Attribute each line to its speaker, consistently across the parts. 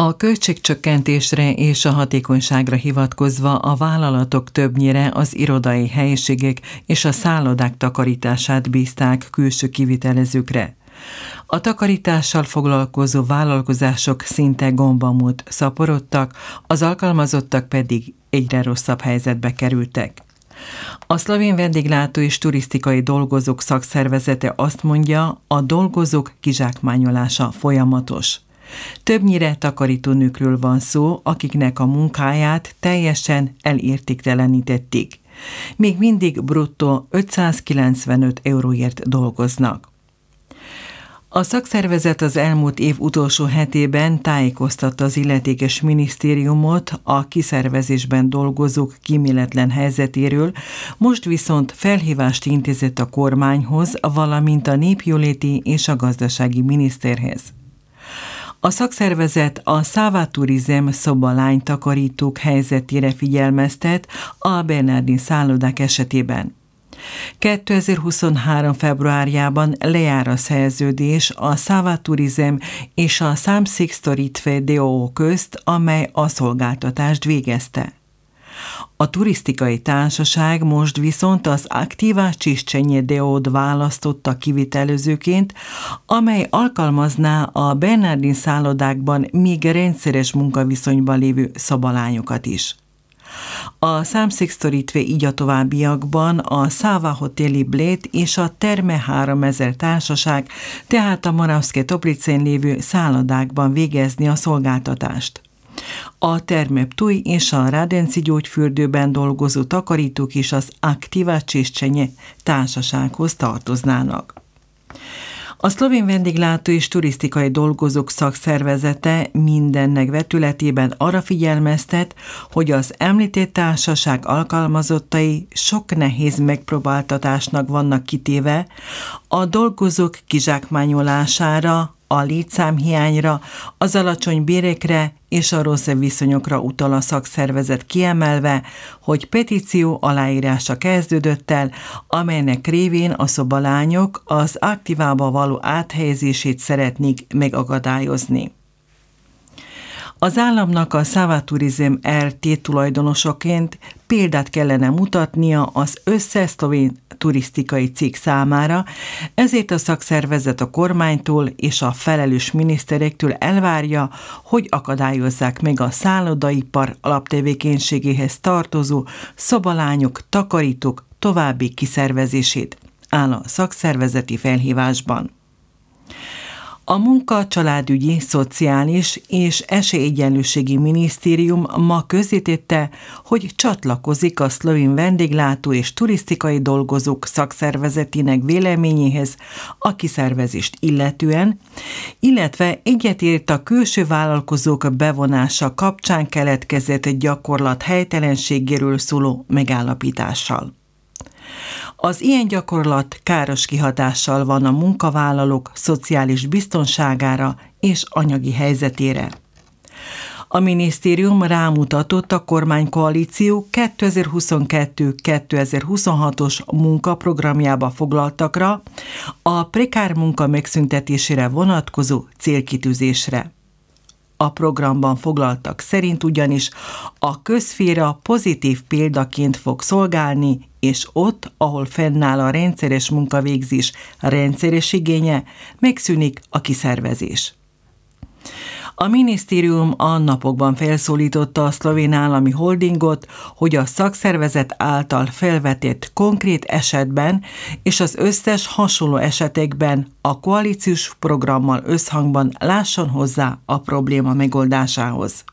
Speaker 1: A költségcsökkentésre és a hatékonyságra hivatkozva a vállalatok többnyire az irodai helyiségek és a szállodák takarítását bízták külső kivitelezőkre. A takarítással foglalkozó vállalkozások szinte gombamút szaporodtak, az alkalmazottak pedig egyre rosszabb helyzetbe kerültek. A szlovén vendéglátó és turisztikai dolgozók szakszervezete azt mondja, a dolgozók kizsákmányolása folyamatos. Többnyire takarítónőkről van szó, akiknek a munkáját teljesen elértéktelenítették. Még mindig bruttó 595 euróért dolgoznak. A szakszervezet az elmúlt év utolsó hetében tájékoztatta az illetékes minisztériumot a kiszervezésben dolgozók kíméletlen helyzetéről, most viszont felhívást intézett a kormányhoz, valamint a népjóléti és a gazdasági miniszterhez. A szakszervezet a Szává Turizm szobalány takarítók helyzetére figyelmeztet a Bernardin szállodák esetében. 2023. februárjában lejár a szerződés a Szává Turizm és a Samsik Storitve közt, amely a szolgáltatást végezte. A turisztikai társaság most viszont az Activa Csiscsenye Deód választotta kivitelezőként, amely alkalmazná a Bernardin szállodákban még rendszeres munkaviszonyban lévő szabalányokat is. A számszixtorítve így a továbbiakban a Száva Hoteli Blét és a Terme 3000 társaság, tehát a Moravszke Toplicén lévő szállodákban végezni a szolgáltatást. A Termeptuj és a Rádenci gyógyfürdőben dolgozó takarítók is az Aktiva Csészcsenye társasághoz tartoznának. A szlovén vendéglátó és turisztikai dolgozók szakszervezete mindennek vetületében arra figyelmeztet, hogy az említett társaság alkalmazottai sok nehéz megpróbáltatásnak vannak kitéve, a dolgozók kizsákmányolására, a létszámhiányra, az alacsony bérekre és a rossz viszonyokra utal a szakszervezet kiemelve, hogy petíció aláírása kezdődött el, amelynek révén a szobalányok az aktívába való áthelyezését szeretnék megakadályozni. Az államnak a Szávaturizm RT tulajdonosoként példát kellene mutatnia az összes szlovén turisztikai cég számára, ezért a szakszervezet a kormánytól és a felelős miniszterektől elvárja, hogy akadályozzák meg a szállodaipar alaptevékenységéhez tartozó szobalányok, takarítók további kiszervezését, áll a szakszervezeti felhívásban. A Munka, Családügyi, Szociális és Esélyegyenlőségi Minisztérium ma közítette, hogy csatlakozik a szlovén vendéglátó és turisztikai dolgozók szakszervezetének véleményéhez a kiszervezést illetően, illetve egyetért a külső vállalkozók bevonása kapcsán keletkezett gyakorlat helytelenségéről szóló megállapítással. Az ilyen gyakorlat káros kihatással van a munkavállalók szociális biztonságára és anyagi helyzetére. A minisztérium rámutatott a kormánykoalíció 2022-2026-os munkaprogramjába foglaltakra, a prekár munka megszüntetésére vonatkozó célkitűzésre. A programban foglaltak szerint ugyanis a közféra pozitív példaként fog szolgálni, és ott, ahol fennáll a rendszeres munkavégzés rendszeres igénye, megszűnik a kiszervezés. A minisztérium a napokban felszólította a szlovén állami holdingot, hogy a szakszervezet által felvetett konkrét esetben és az összes hasonló esetekben a koalíciós programmal összhangban lásson hozzá a probléma megoldásához.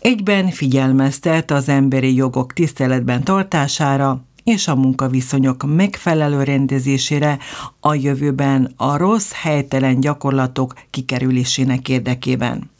Speaker 1: Egyben figyelmeztet az emberi jogok tiszteletben tartására, és a munkaviszonyok megfelelő rendezésére a jövőben a rossz, helytelen gyakorlatok kikerülésének érdekében.